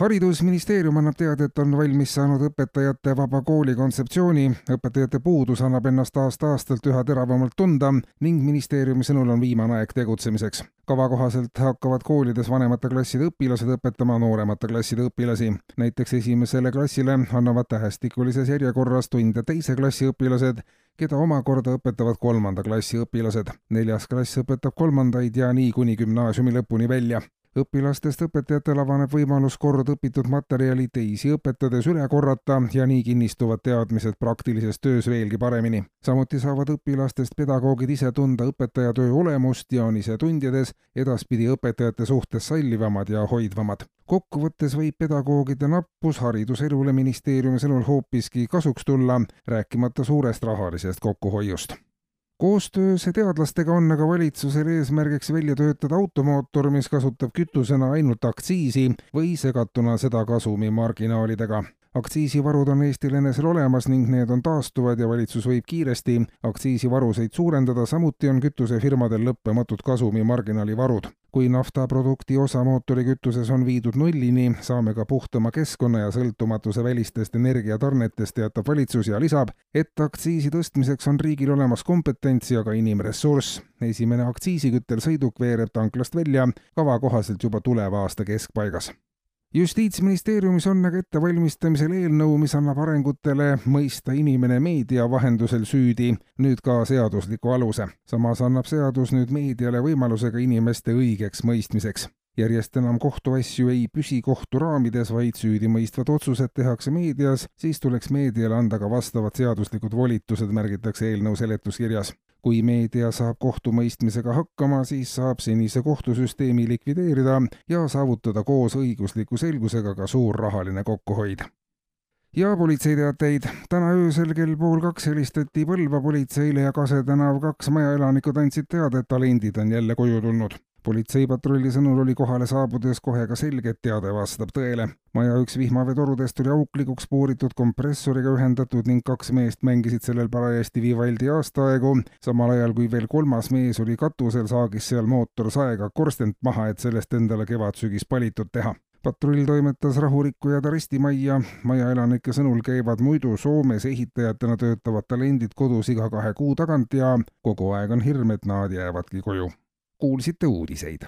haridusministeerium annab teada, et on valmis saanud õpetajate vaba kooli kontseptsiooni. õpetajate puudus annab ennast aasta-aastalt üha teravamalt tunda ning ministeeriumi sõnul on viimane aeg tegutsemiseks. kava kohaselt hakkavad koolides vanemate klasside õpilased õpetama nooremate klasside õpilasi. näiteks esimesele klassile annavad tähestikulises järjekorras tunde teise klassi õpilased, keda omakorda õpetavad kolmanda klassi õpilased. neljas klass õpetab kolmandaid ja nii kuni gümnaasiumi lõpuni välja õpilastest õpetajatel avaneb võimalus kord õpitud materjali teisi õpetades üle korrata ja nii kinnistuvad teadmised praktilises töös veelgi paremini. samuti saavad õpilastest pedagoogid ise tunda õpetajatöö olemust ja on ise tundides edaspidi õpetajate suhtes sallivamad ja hoidvamad. kokkuvõttes võib pedagoogide nappus hariduselule ministeeriumi sõnul hoopiski kasuks tulla, rääkimata suurest rahalisest kokkuhoiust koostöös teadlastega on aga valitsusel eesmärgiks välja töötada automootor, mis kasutab kütusena ainult aktsiisi või segatuna seda kasumimarginaalidega aktsiisivarud on Eestil enesel olemas ning need on taastuvad ja valitsus võib kiiresti aktsiisivaruseid suurendada, samuti on kütusefirmadel lõppematud kasumimarginaali varud. kui naftaprodukti osa mootorikütuses on viidud nullini, saame ka puhtama keskkonna ja sõltumatuse välistest energiatarnetest, teatab valitsus ja lisab, et aktsiisi tõstmiseks on riigil olemas kompetents ja ka inimressurss. esimene aktsiisiküttel sõiduk veereb tanklast välja kava kohaselt juba tuleva aasta keskpaigas justiitsministeeriumis on aga ettevalmistamisel eelnõu, mis annab arengutele mõista inimene meedia vahendusel süüdi nüüd ka seadusliku aluse. samas annab seadus nüüd meediale võimaluse ka inimeste õigeks mõistmiseks. Järjest enam kohtuasju ei püsi kohtu raamides, vaid süüdimõistvad otsused tehakse meedias, siis tuleks meediale anda ka vastavad seaduslikud volitused, märgitakse eelnõu seletuskirjas. Kui meedia saab kohtumõistmisega hakkama, siis saab senise kohtusüsteemi likvideerida ja saavutada koos õigusliku selgusega ka suur rahaline kokkuhoid. Ja politseiteateid. täna öösel kell pool kaks helistati Põlva politseile ja Kase tänav kaks majaelanikud andsid teada, et talendid on jälle koju tulnud politseipatrulli sõnul oli kohale saabudes kohe ka selge, et teade vastab tõele. maja üks vihmaveetorudest oli auklikuks puuritud kompressoriga ühendatud ning kaks meest mängisid sellel parajasti Vivaldi aastaaegu, samal ajal kui veel kolmas mees oli katusel, saagis seal mootor saega korstent maha, et sellest endale kevad-sügis palitud teha. Patrull toimetas rahurikkujad arestimajja, maja elanike sõnul käivad muidu Soomes ehitajatena töötavad talendid kodus iga kahe kuu tagant ja kogu aeg on hirm, et nad jäävadki koju kuulsite uudiseid